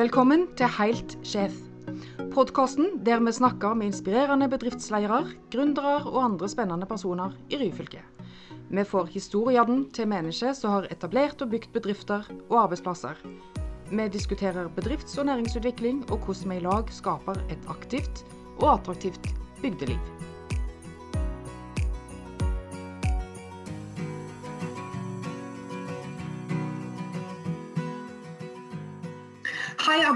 Velkommen til Heilt sjef. Podkasten der vi snakker med inspirerende bedriftsledere, gründere og andre spennende personer i Ryfylke. Vi får historiene til mennesker som har etablert og bygd bedrifter og arbeidsplasser. Vi diskuterer bedrifts- og næringsutvikling, og hvordan vi i lag skaper et aktivt og attraktivt bygdeliv.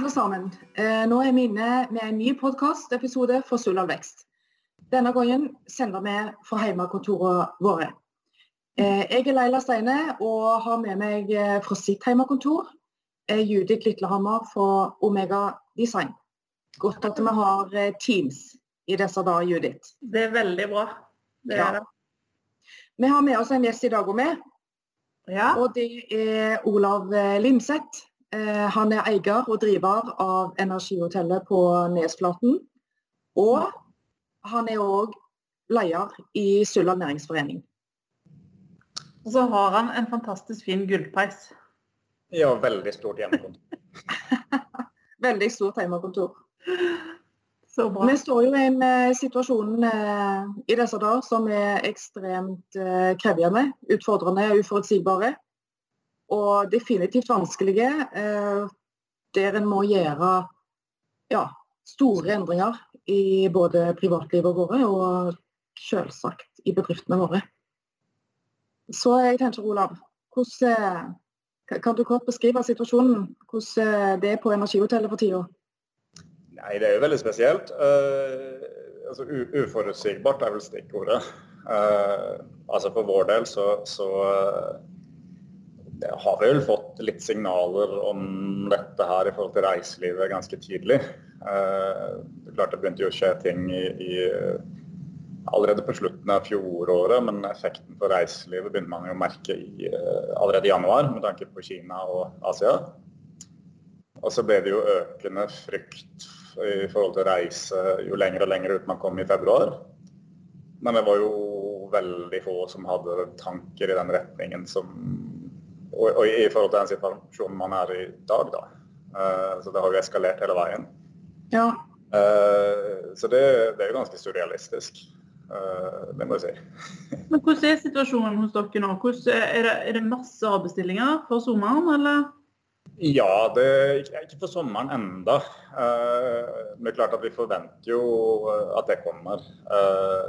Alle sammen. Eh, nå er vi inne med en ny podkastepisode for Suldal Vekst. Denne gangen sender vi fra hjemmekontorene våre. Eh, jeg er Leila Steine og har med meg eh, fra sitt hjemmekontor Judith Litlehammer fra Omega Design. Godt at vi har Teams i disse dager, Judith. Det er veldig bra. Det er det. Vi har med oss en gjest i dag òg, med. Ja. Og det er Olav Limseth. Eh, han er eier og driver av Energihotellet på Nesflaten. Og han er òg leder i Suldal næringsforening. Og så har han en fantastisk fin gullpeis. Ja, veldig stort hjemmekontor. veldig stort hjemmekontor. Vi står jo i en uh, situasjon uh, i disse dager som er ekstremt uh, krevende, utfordrende og uforutsigbare og definitivt vanskelige. Eh, der en må gjøre ja, store endringer i både privatlivet våre og selvsagt i bedriftene våre. Så jeg tenker, Olav, hvordan, eh, kan du kort beskrive situasjonen? Hvordan eh, det er på Energihotellet for tida? Nei, Det er jo veldig spesielt. Uh, altså, uforutsigbart er vel stikkordet. Uh, altså For vår del så, så uh, har vel fått litt signaler om dette her i forhold til reiselivet ganske tidlig. Eh, det klart det begynte jo å skje ting i, i, allerede på slutten av fjoråret, men effekten for reiselivet begynte man jo å merke i, eh, allerede i januar med tanke på Kina og Asia. Og så ble det jo økende frykt i forhold til reise jo lenger og lenger ut man kom i februar. Men det var jo veldig få som hadde tanker i den retningen som og, og, i forhold til den situasjonen man er i dag, da. Uh, så det har jo eskalert hele veien. Ja. Uh, så det, det, er jo ganske surrealistisk. Uh, det må jeg si. Men Hvordan er situasjonen hos dere nå? Hvordan, er, det, er, det, masse avbestillinger for sommeren, eller? Ja, det er ikke for sommeren enda. men det er klart at Vi forventer jo at det kommer.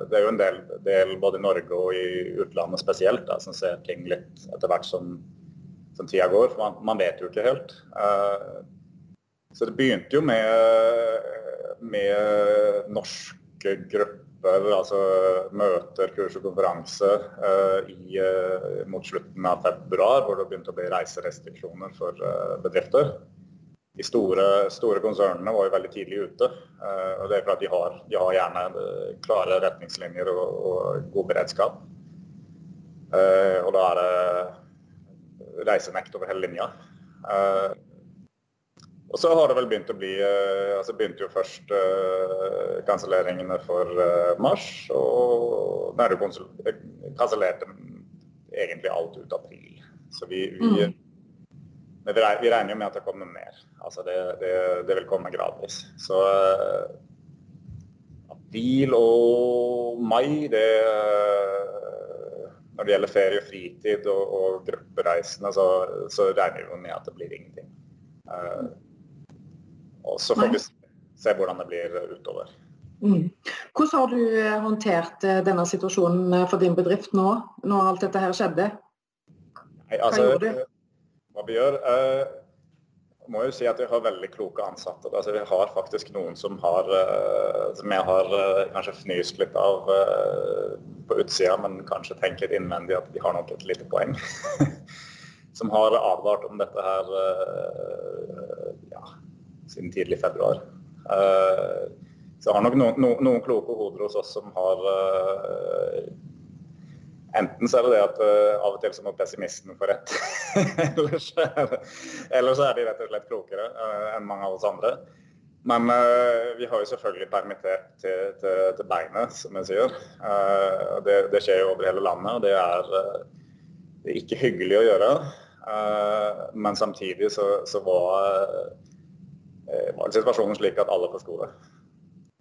det er jo en del, del både i Norge og i utlandet spesielt da, som ser ting litt etter hvert som som tida går. For man, man, vet jo ikke helt. Uh, så det begynte jo med, med norske grupper, altså møter, kurs og konferanse uh, i, uh, mot slutten av februar, hvor det begynte å bli reiserestriksjoner for bedrifter. De store, store, konsernene var jo veldig tidlig ute. og det er fordi de har, de har gjerne klare retningslinjer og, og god beredskap. og da er det reisenekt over hele linja. Uh, og så har det vel begynt å bli uh, altså begynte jo først uh, kanselleringene for mars, og da er det kansellert egentlig alt ut april. Så vi, vi, mm. vi, regner jo med at det kommer mer. Altså det, det, det vil komme gradvis. Så april og mai, det når det gjelder ferie og fritid og, og gruppereisende, så, så, regner vi med at det blir ingenting. Uh, og så får vi se hvordan det blir utover. Mm. Hvordan har du eh, håndtert eh, denne situasjonen for din bedrift nå, når alt dette her skjedde? Nei, altså, Hva du? Hva vi gjør? Uh, må jo si at vi har veldig kloke ansatte. Altså, vi har faktisk noen som, har, uh, som jeg har uh, kanskje fnyst litt av uh, på utsida, men kanskje tenker litt innvendig at de har nok et lite poeng. som har advart om dette her ja, siden tidlig februar. så jeg har nok noen, noen kloke hoder hos oss som har Enten så er det det at uh, av og til så må pessimisten få rett. eller, så er de rett og slett klokere uh, enn mange av oss andre. Men uh, vi har jo selvfølgelig permittert til, til, til beinet, som jeg sier. Det, det, skjer jo over hele landet, og det er, det er ikke hyggelig å gjøre. men samtidig så, så var var situasjonen slik at alle forsto det.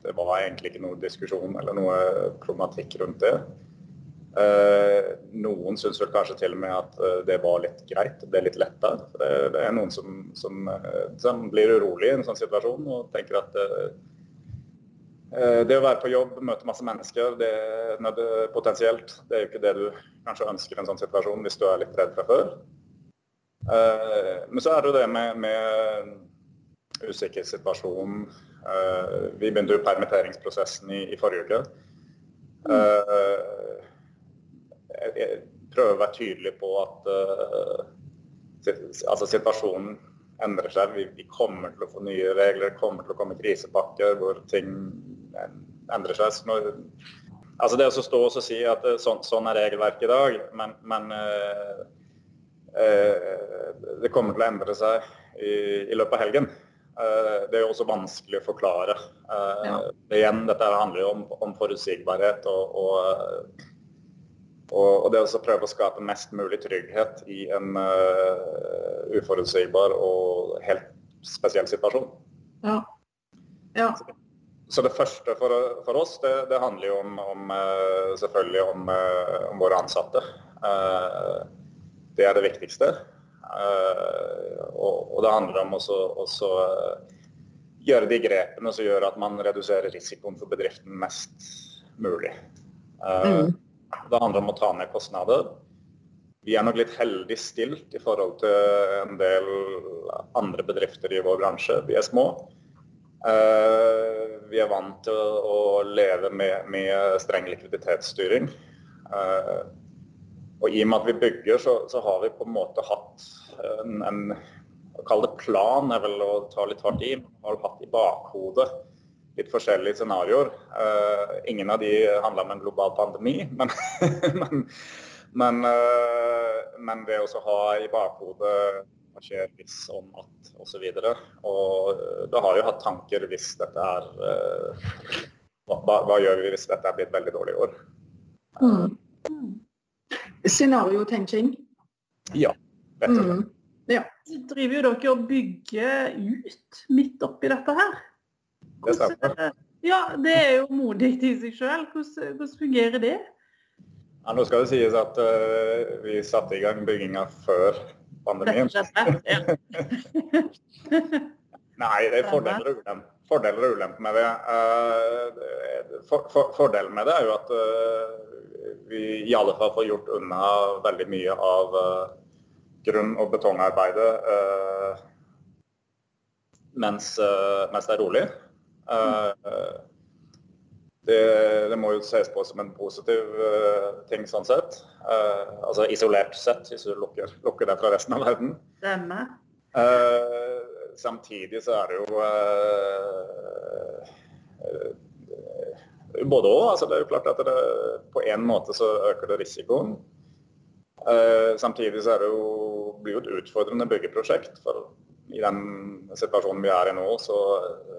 Det var egentlig ikke noe diskusjon eller noe problematikk rundt det. Eh, noen syns vel kanskje til og med at eh, det var litt greit, det er litt. Det, det, er noen som, som, eh, som, blir urolig i en sånn situasjon og tenker at det å være på jobb, møte masse mennesker, det, er potensielt, det er jo ikke det du kanskje ønsker i en sånn situasjon hvis du er litt redd fra før. Men så er det jo det med, med usikker situasjon. Vi begynte jo permitteringsprosessen i, i forrige uke. Mm jeg prøver å være tydelig på at uh, altså situasjonen endrer seg. Vi, vi, kommer til å få nye regler, kommer til å komme krisepakker hvor ting endrer seg. Når, altså det å stå og si at uh, sånn, sånn, er regelverket i dag, men, men uh, det kommer til å endre seg i, i løpet av helgen. Det er jo også vanskelig å forklare. Ja. Igjen, dette handler jo om, om forutsigbarhet og, og og, det å prøve å skape mest mulig trygghet i en uh, uforutsigbar og helt spesiell situasjon. Ja. ja. Så det første for, for oss, det, det, handler jo om, om uh, selvfølgelig om, uh, om, våre ansatte. det er det viktigste. Og, og, det handler om også, også gjøre de grepene som gjør at man reduserer risikoen for bedriften mest mulig. Mm. Det handler om å ta ned kostnader. Vi er nok litt heldig stilt i forhold til en del andre bedrifter i vår bransje. Vi er små. Eh, vi er vant til å leve med, med streng likviditetsstyring. Eh, og i og med at vi bygger, så, så har vi på en måte hatt en, en å kalle det plan er vel å ta litt hardt i. men har hatt i bakhodet litt forskjellige scenarioer. Uh, ingen av de handla om en global pandemi, men, men, men, uh, men det å ha i bakhodet hva skjer hvis, om at osv. Og, så og uh, da har jo hatt tanker hvis dette er hva, hva, gjør vi hvis dette er blitt veldig dårlig i år? Mm. Scenariotenking? Ja, rett og slett. Mm. Ja. Så driver jo dere og bygger ut midt oppi dette her. Det. Ja, det er jo modig i seg sjøl. Hvordan, hvordan, fungerer det? Ja, nå skal det sies at uh, vi satte i gang bygginga før pandemien. Nei, det er fordeler og ulemper. Fordeler og ulemper med det. Uh, for, for, fordelen med det er jo at uh, vi i alle fall får gjort unna veldig mye av grunn- og betongarbeidet mens, mens det er rolig. Eh, det, det, må jo ses på som en positiv uh, ting sånn sett. Altså isolert sett, hvis du lukker, lukker det fra resten av verden. Stemme. Uh, samtidig så er det jo både òg. Altså det er jo klart at det, på en måte så øker det risikoen. samtidig så det jo, blir det jo et utfordrende byggeprosjekt. For i den situasjonen vi er i nå, så eh,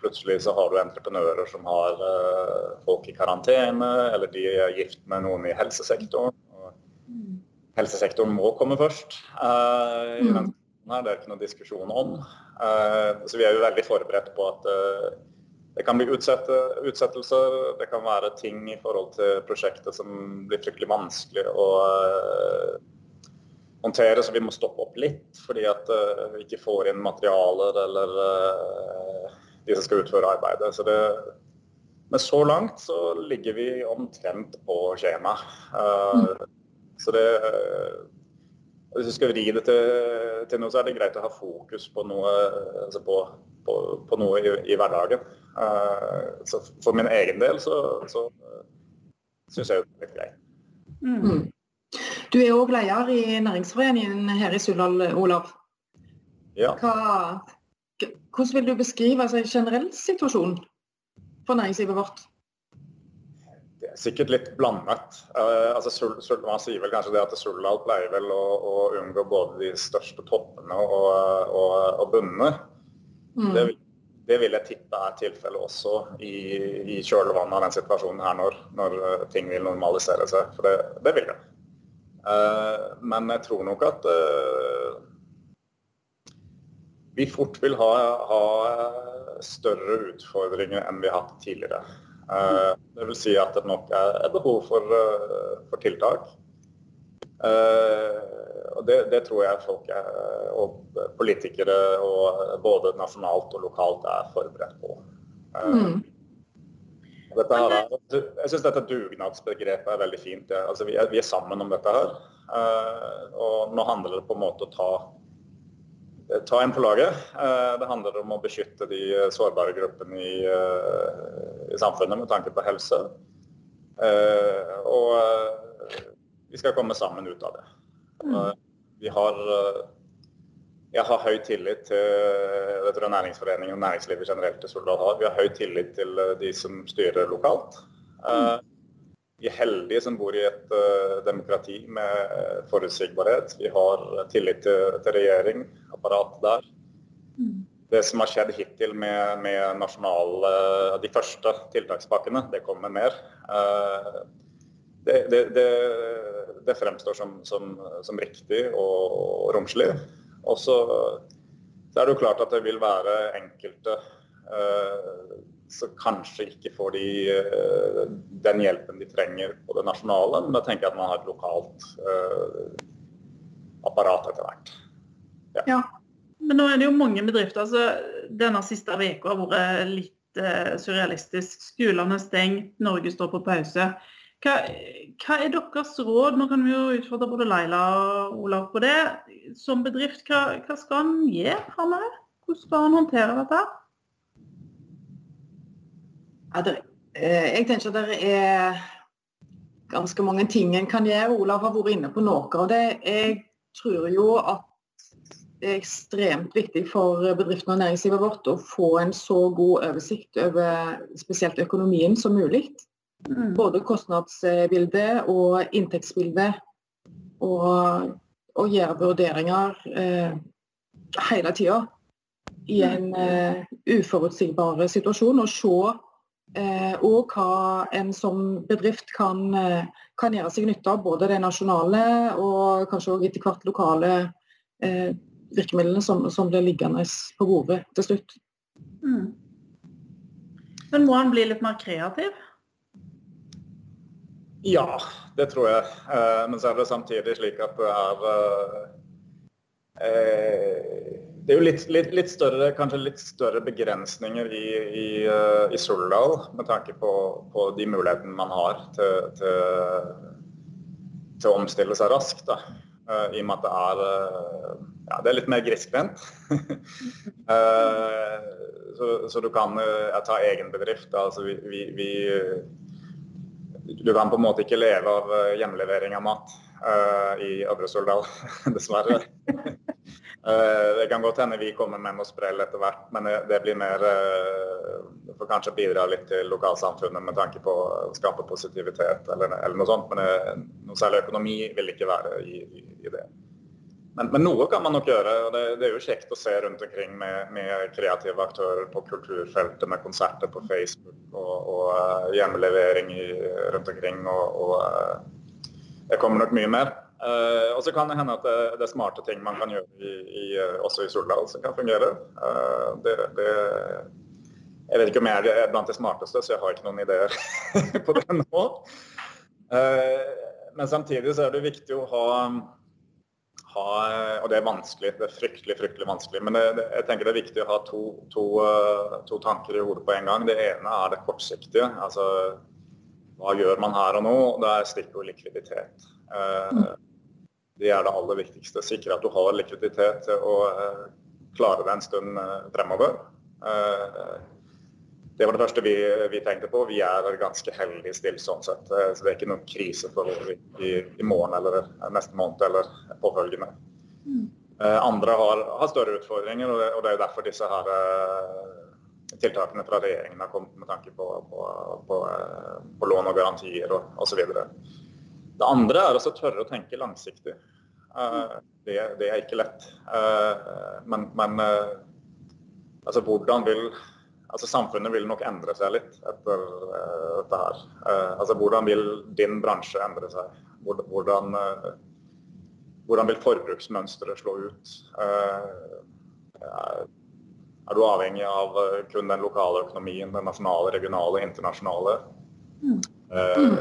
plutselig så har du entreprenører som har uh, folk i karantene, eller de er gift med noen i helsesektoren. Og helsesektoren må komme først. Uh, i den her, Det er ikke noen diskusjon om. Uh, så vi er jo veldig forberedt på at det kan bli utsette, utsettelser. Det kan være ting i forhold til prosjektet som blir fryktelig vanskelig å håndtere, så vi må stoppe opp litt. Fordi at vi ikke får inn materialer eller de som skal utføre arbeidet. Så det, men så langt så ligger vi omtrent på skjema. Uh, mm. Så det Hvis vi skal vri det til, til, noe, så er det greit å ha fokus på noe, altså på, på, på noe i, i, hverdagen. så for min egen del så, så syns jeg det er litt greit. Mm. Du er òg leder i næringsforeningen her i Suldal, Olav. Ja. Hva, hvordan vil du beskrive altså, en generell situasjon for næringslivet vårt? Det er sikkert litt blandet. Uh, altså, man sier vel kanskje det at Suldal pleier vel å, å, unngå både de største toppene og, og, og bunnene. Mm. Det, det, vil jeg tippe er tilfellet også i, i kjølvannet av den situasjonen her når, når ting vil normalisere seg. For det, det vil det. Uh, men jeg tror nok at eh, vi fort vil ha, ha større utfordringer enn vi har hatt tidligere. Uh, det vil si at det nok er, er behov for, uh, for tiltak. Uh, og det, det, tror jeg folk er, og politikere og både nasjonalt og lokalt er forberedt på. Mm. Her, jeg syns dette dugnadsbegrepet er veldig fint. Altså, vi, er, vi, er, sammen om dette her. og nå handler det på en måte å ta ta en på laget. Eh, det handler om å beskytte de eh, sårbare gruppene i, eh, i samfunnet med tanke på helse. Og vi skal komme sammen ut av det. Mm. Vi har jeg har høy tillit til jeg tror Næringsforeningen og næringslivet generelt i Soldal har. Vi har høy tillit til de som styrer lokalt. Mm. Vi er heldige som bor i et uh, demokrati med forutsigbarhet. Vi har tillit til, til regjering, apparat der. Mm. Det som har skjedd hittil med, med nasjonale, de første tiltakspakkene, det kommer mer. Uh, det, det, det, det, fremstår som, som, som riktig og, og romslig. Og så, så, er det jo klart at det vil være enkelte uh, så kanskje ikke får de uh, den hjelpen de trenger på det nasjonale. Men da tenker jeg at man har et lokalt uh, apparat etter hvert. Ja. ja. Men nå er det jo mange bedrifter. altså Denne siste uka har vært litt uh, surrealistisk. Skolene er stengt, Norge står på pause. Hva, hva, er deres råd? Nå kan vi jo utfordre både Leila og Olav på det. Som bedrift, hva, hva skal en gjøre framover? Hvordan skal en håndtere dette? Det, eh, jeg tenker at det er ganske mange ting en kan gjøre. Olav har vært inne på noe av det. Jeg tror jo at det er ekstremt viktig for bedriftene og næringslivet vårt å få en så god oversikt over spesielt økonomien som mulig. Mm. Både kostnadsbildet og inntektsbildet. Og, og gjøre vurderinger eh, hele tida i en eh, uforutsigbar situasjon. Og se og hva en som bedrift kan, eh, kan, gjøre seg nytte av. Både de nasjonale og kanskje også etter hvert lokale eh, virkemidlene som, som blir liggende på bordet til slutt. Mm. Men må han bli litt mer kreativ? Ja, det tror jeg. Eh, men så er det samtidig slik at det er eh, det er jo litt, litt, litt, større, kanskje litt større begrensninger i, i, uh, i Suldal med tanke på, på, de mulighetene man har til, til, til å omstille seg raskt. Da. Uh, I og med at det er, uh, ja, det er litt mer griskvendt. så, så, du kan ta egen bedrift. Altså, vi, vi, du kan på en måte ikke leve av hjemlevering av mat i Øvre Suldal, dessverre. Eh, det kan godt hende vi kommer med noe sprell etter hvert, men det blir mer eh, for kanskje bidra litt til lokalsamfunnet med tanke på å skape positivitet eller, eller noe sånt. Men det, noe særlig økonomi vil ikke være i, i, det. Men, men, noe kan man nok gjøre. og Det, det er jo kjekt å se rundt omkring med, med, kreative aktører på kulturfeltet, med konserter på Facebook og, og hjemmelevering i, rundt omkring. Og, og det kommer nok mye mer. Uh, og så kan det hende at det, det, er smarte ting man kan gjøre i, i, eh, også i Soldal som kan fungere. Uh, det, det, jeg vet ikke om jeg er blant de smarteste, så jeg har ikke noen ideer på det nå. Uh, men samtidig så er det viktig å ha, ha, Og det er vanskelig, det er fryktelig fryktelig vanskelig. Men jeg tenker det er viktig å ha to, to, to tanker i hodet på en gang. Det ene er det kortsiktige. altså hva gjør man her og nå? Det er stikkord likviditet. Uh, det er det aller viktigste. Sikre at du har likviditet til å eh, klare det en stund eh, fremover. Eh, det var det første vi, vi, tenkte på. Vi er ganske heldig stilt sånn sett. Så det er ikke noen krise for oss i, i, morgen eller neste måned eller påfølgende. Mm. Andre har, har, større utfordringer, og det, og det, er derfor disse her tiltakene fra regjeringen har kommet med tanke på, på, på, på lån og garantier osv. Det andre er å tørre å tenke langsiktig. Uh, det, det, er ikke lett. Uh, men, men altså, hvordan vil altså, Samfunnet vil nok endre seg litt etter dette her. altså, hvordan vil din bransje endre seg? Hvordan, hvordan vil forbruksmønsteret slå ut? Er du avhengig av kun den lokale økonomien, den nasjonale, regionale, internasjonale. Mm. Eh,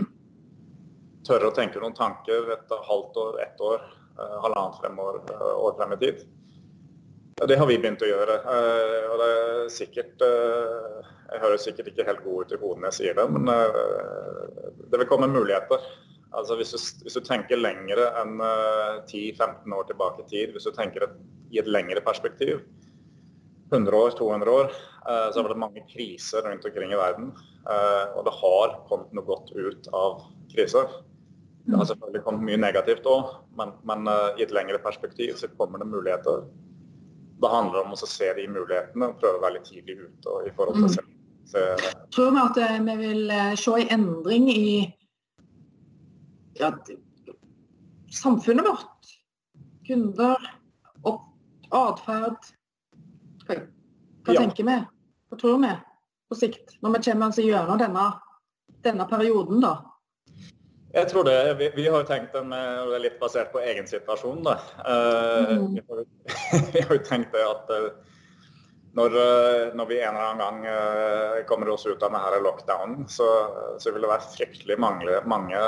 tørre å tenke noen tanker et halvt år, ett år, halvannet frem år, år frem i tid. Det har vi begynt å gjøre. og det er sikkert Jeg høres sikkert ikke helt god ut i hodet når jeg sier det, men det vil komme muligheter. Altså hvis, du, hvis du tenker lengre enn 10-15 år tilbake i tid, hvis du tenker et, i et lengre perspektiv, 100 år, 200 år, eh, så har det vært mange kriser rundt omkring i verden. Eh, og det har kommet noe godt ut av kriser. Det har selvfølgelig kommet mye negativt òg, men, men eh, i et lengre perspektiv så kommer det muligheter. Det handler om å se de mulighetene og prøve å være litt tidlig ute. i forhold til å se, se Tror vi at vi vil se en endring i ja, samfunnet vårt? Kunder, atferd, hva, ja. tenker vi? Hva tror vi på sikt, når vi kommer oss gjennom denne, denne perioden, da? Jeg tror det. Vi, vi har jo tenkt det med, litt basert på egen situasjon. Da. Uh, mm. vi, har, vi, har, jo tenkt det at uh, når, eh, når, vi en eller annen gang kommer oss ut av denne lockdownen, så, så, vil det være fryktelig mange, mange,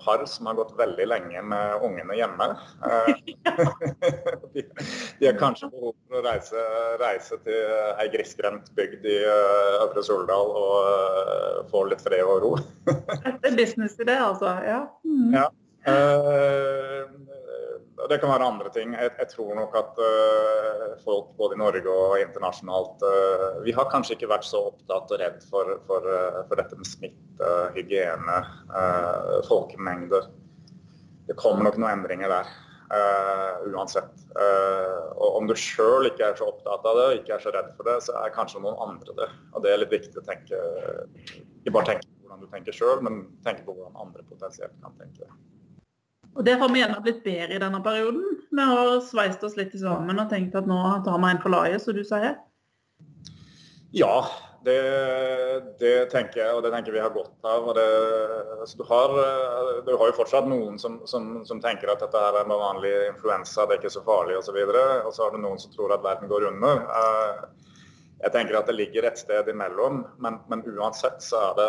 par som har gått veldig lenge med ungene hjemme. De, de, har kanskje behov reise, reise til ei grisgrendt bygd i uh, Øvre Soldal og få litt fred og ro. det er business i det, altså. Ja. Mm. ja. Det kan være andre ting. Jeg, tror nok at folk både i Norge og internasjonalt Vi har kanskje ikke vært så opptatt og redd for, for, for dette med smitte, hygiene, folkemengder. Det kommer nok noen endringer der. Uansett. og om du sjøl ikke er så opptatt av det, og ikke er så redd for det, så er kanskje noen andre det. Og det er litt viktig å tenke Ikke bare tenke på hvordan du tenker sjøl, men tenke på hvordan andre potensielt kan tenke. Og Det har vi gjerne blitt bedre i denne perioden. Vi har sveist oss litt sammen og tenkt at nå tar vi en for laget, som du sier. Ja, det, det, tenker jeg, og det tenker vi har godt av. Det, altså du, har, du, har, jo fortsatt noen som, som, som, tenker at dette er en vanlig influensa, det er ikke så farlig osv. Og, så og så har du noen som tror at verden går under. Uh, jeg tenker at det ligger et sted imellom, men, men uansett så er det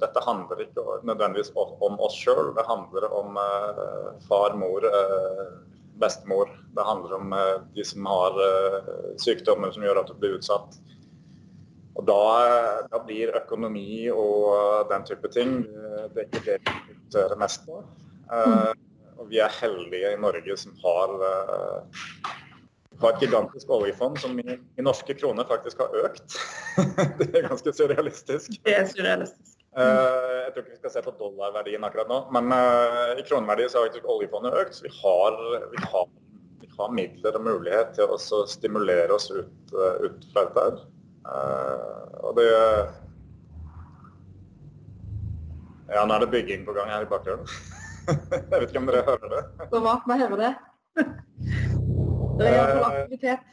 Dette handler ikke nødvendigvis om oss sjøl. Det handler om uh, far, mor, bestemor. Det handler om de som har sykdommer som gjør at du blir utsatt. Og da, da, blir økonomi og den type ting det er ikke det vi det mest på. og vi er heldige i Norge som har har et gigantisk oljefond som i, i, norske kroner faktisk har økt. det er ganske surrealistisk. Det er surrealistisk. Jeg tror ikke vi skal se på dollarverdien akkurat nå, men i kroneverdi så har faktisk oljefondet økt. Så vi har, vi har, vi har midler og mulighet til å stimulere oss ut, ut fra dette. Og det Ja, nå er det bygging på gang her i bakgrunnen. jeg vet ikke om dere hører det? Så hva? Hva hører det? Det er iallfall eh, aktivitet.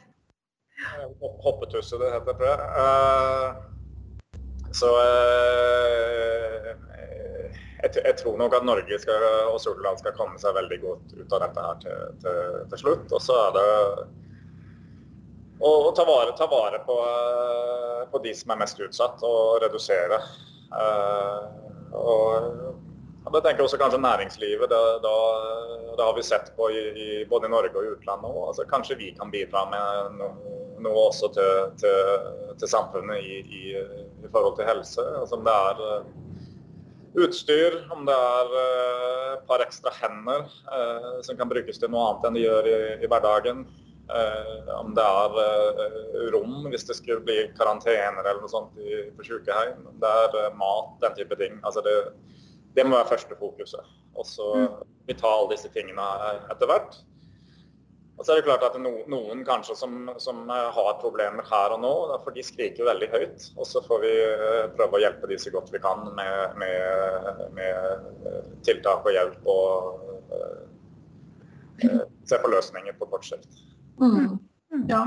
Hoppetusse, det heter det. Uh, så uh, jeg, jeg, tror nok at Norge skal, og Solland skal komme seg veldig godt ut av dette her til, til, til slutt. Og så er det å, ta vare, ta vare på, på, de som er mest utsatt, og redusere. Uh, og det tenker også kanskje næringslivet. Det, da, det har vi sett på i, i, både i Norge og i utlandet òg. Altså, kanskje vi kan bidra med noe, noe også til, til, til samfunnet i, i, i, forhold til helse. Altså, om det er uh, utstyr, om det er et par ekstra hender uh, som kan brukes til noe annet enn de gjør i, hverdagen. Om det er rom hvis det skulle bli karantener eller noe sånt på sykehjem. Om det er mat, den type ting. Altså det, det må være første fokuset. Og så mm. vi tar alle disse tingene etter hvert. Og så er det klart at no, Noen kanskje som, som, har problemer her og nå, for de skriker veldig høyt. Og så får vi eh, prøve å hjelpe de så godt vi kan med, med, med eh, tiltak og hjelp. Og uh, se på løsninger på kort sikt. Mm. Ja,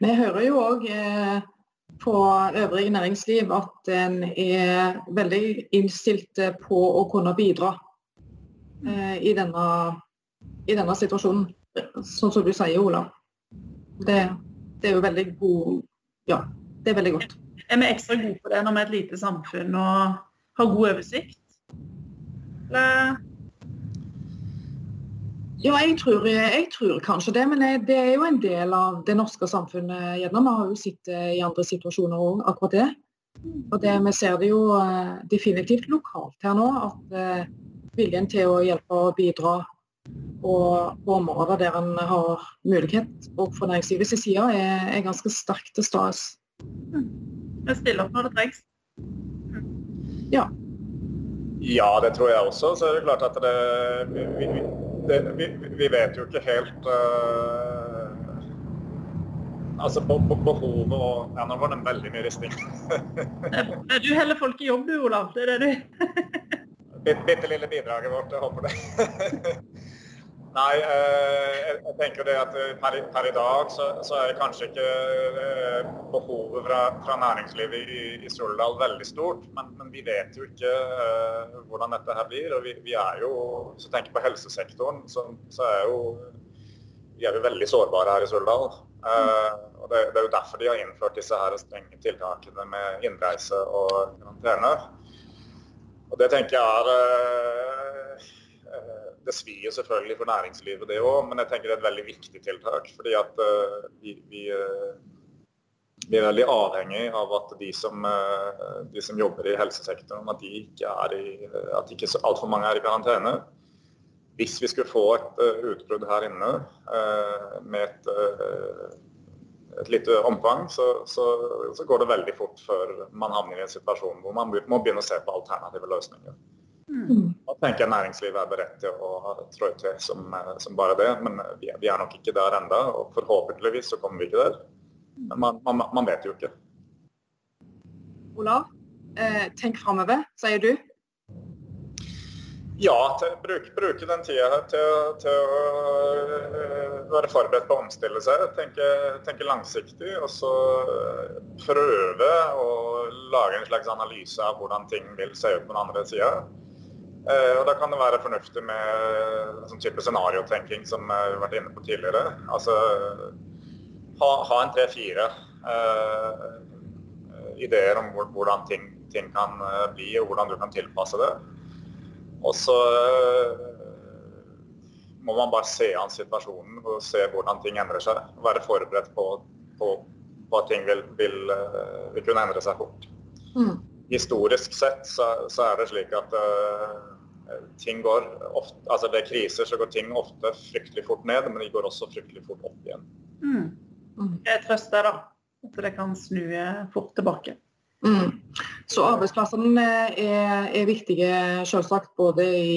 vi hører jo òg eh, på øvrig næringsliv at en er veldig innstilt på å kunne bidra eh, i, denne, i, denne, situasjonen. Sånn som du sier, Olav. Det, det er jo veldig god Ja, det er veldig godt. Er vi ekstra gode på det når vi er et lite samfunn og har god oversikt? Eller? Ja, jeg tror, jeg tror, kanskje det. Men det er jo en del av det norske samfunnet. gjennom. Vi har jo sett i andre situasjoner òg, akkurat det. Og det, Vi ser det jo eh, definitivt lokalt her nå, at eh, viljen til å hjelpe og bidra og på områder der en har mulighet, og fra næringslivets side, er, er ganske sterkt til stede. Vi stiller opp når det trengs. Ja. Ja, det tror jeg også. Så er det klart at det, vi, det, vi, vi vet jo ikke helt uh, Altså på, på behovet og Ja, nå var det veldig mye risting. du heller folk i jobb du, Olav. Det er det du Bitte lille bidraget vårt, jeg håper det. Nei, eh, jeg tenker det at eh, per, per i dag så, så, er kanskje ikke eh, behovet fra, fra næringslivet i, i Soldal veldig stort. Men, men, vi vet jo ikke uh, hvordan dette her blir. og vi, vi er jo, Hvis du tenker på helsesektoren, så, så er jo vi er jo veldig sårbare her i Soldal. Uh, og det, det, er jo derfor de har innført disse her strenge tiltakene med innreise og karantene. Og det tenker jeg er uh, det svir selvfølgelig for næringslivet, det òg, men jeg tenker det er et veldig viktig tiltak. fordi at uh, vi, vi, uh, vi, er veldig avhengig av at de som, uh, de som, jobber i helsesektoren, at de ikke er i, at ikke altfor mange er i karantene. Hvis vi skulle få et utbrudd her inne med et, et lite omfang, så, så, så, går det veldig fort før man havner i en situasjon hvor man må begynne å se på alternative løsninger. Mm. Da tenker jeg næringslivet er beredt til å trå til som, som, bare det. Men vi, vi, er nok ikke der enda, og forhåpentligvis så kommer vi ikke der. Men man, man, man vet jo ikke. Olav, eh, tenk framover, sier du? Ja, til, bruke, bruke den tida til, til, å være forberedt på å omstille seg. Tenke, tenke, langsiktig. Og så prøve å lage en slags analyse av hvordan ting vil se ut på den andre sida. Eh, og Da kan det være fornuftig med sånn type scenariotenking som vi har vært inne på tidligere. Altså ha, ha en tre-fire uh, ideer om hvordan ting, ting, kan eh, bli og hvordan du kan tilpasse det. Og så uh, må man bare se an situasjonen og se hvordan ting endrer seg. Være forberedt på, på, på at ting vil, vil, vil, kunne endre seg fort. Mm historisk sett så, så, er det slik at uh, ting går ofte, altså Ved kriser så går ting ofte fryktelig fort ned, men de går også fryktelig fort opp igjen. Mm. Jeg trøster da, at det kan snu eh, fort tilbake. Mm. Så arbeidsplassene er, er viktige selvsagt både i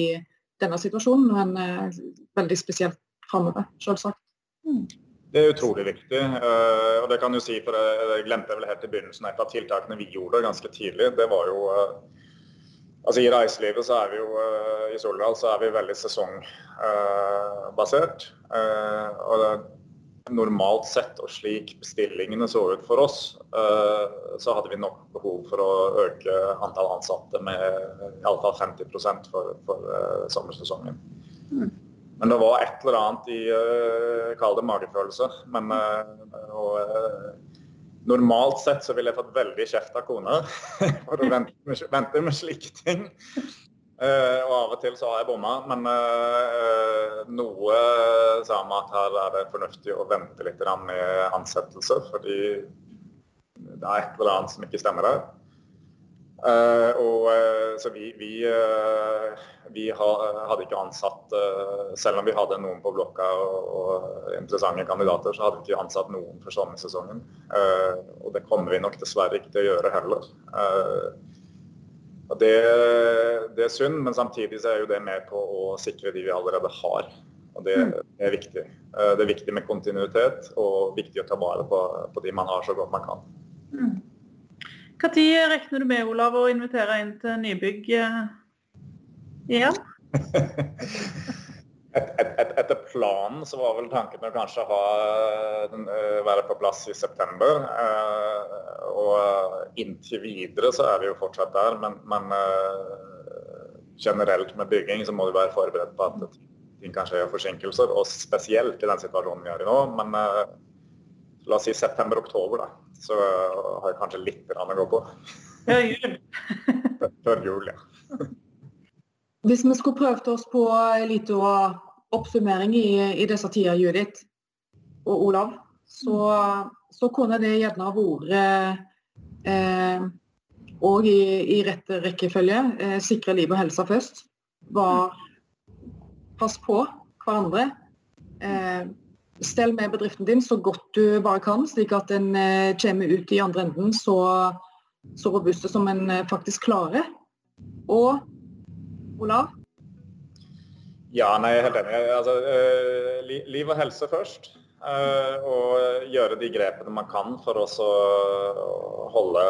denne situasjonen, men veldig spesielt framover, selvsagt. Mm. Det er utrolig viktig. Eh, og det kan jo si, for Jeg glemte vel helt i begynnelsen et av tiltakene vi gjorde ganske tidlig. Det var jo eh, altså I reiselivet så er vi jo eh, i Soldal så er vi veldig sesongbasert. og Normalt sett og slik bestillingene så ut for oss, så hadde vi nok behov for å øke antall ansatte med iallfall 50 for, for sommersesongen. Mm. Men det var et eller annet i uh, Kall det magefølelse. Men uh, og, uh, normalt sett så ville jeg fått veldig kjeft av kona for å vente med slike ting. Uh, og av og til så har jeg bomma, men noe sa meg at her er det fornuftig å vente litt med ansettelse, fordi det er et eller annet som ikke stemmer der. Uh, og, uh, så vi, vi, uh, vi ha, hadde ikke ansatt Selv om vi hadde noen på blokka og, og interessante kandidater, så hadde vi ikke ansatt noen for sommersesongen. og det kommer vi nok dessverre ikke til å gjøre heller. og det, det, er synd, men samtidig så er jo det med på å sikre de vi allerede har. Og det, mm. er viktig. det er viktig med kontinuitet og viktig å ta vare på, på de man har så godt man kan. Mm. Når regner du med Olav, å invitere inn til nybygg eh, igjen? et, et, et, etter planen så var vel tanken å kanskje ha, eh, være på plass i september. Eh, og inntil videre så er vi jo fortsatt der, men, men generelt med bygging så må du være forberedt på at ting kanskje gjør forsinkelser. Og spesielt i den situasjonen vi er i nå. Men la oss si september-oktober, da, så har jeg kanskje litt å gå på. Før jul. Før jul, ja. Hvis vi skulle prøvd oss på en liten oppsummering i, i disse tider, Judith og Olav, så, så kunne det gjerne vært eh, og i, i rett rekkefølge eh, sikre liv og helse først. Var pass på hverandre. Eh, stell med bedriften din så godt du bare kan, slik at den eh, kommer ut i andre enden så, så robuste som en eh, faktisk klarer. Og Olav? Ja, nei, jeg er helt enig. Altså, uh, liv og helse først. Og gjøre de grepene man kan for å holde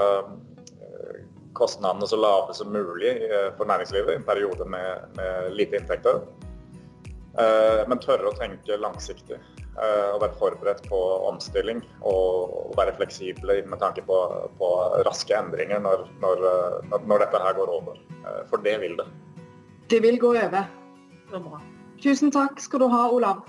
kostnadene så lave som mulig for næringslivet i en periode med, med lite inntekter. Men tørre å tenke langsiktig og være forberedt på omstilling. Og, være fleksible med tanke på, på raske endringer når, når, når, dette her går over. For det vil det. Det vil gå over. Tusen takk skal du ha, Olav.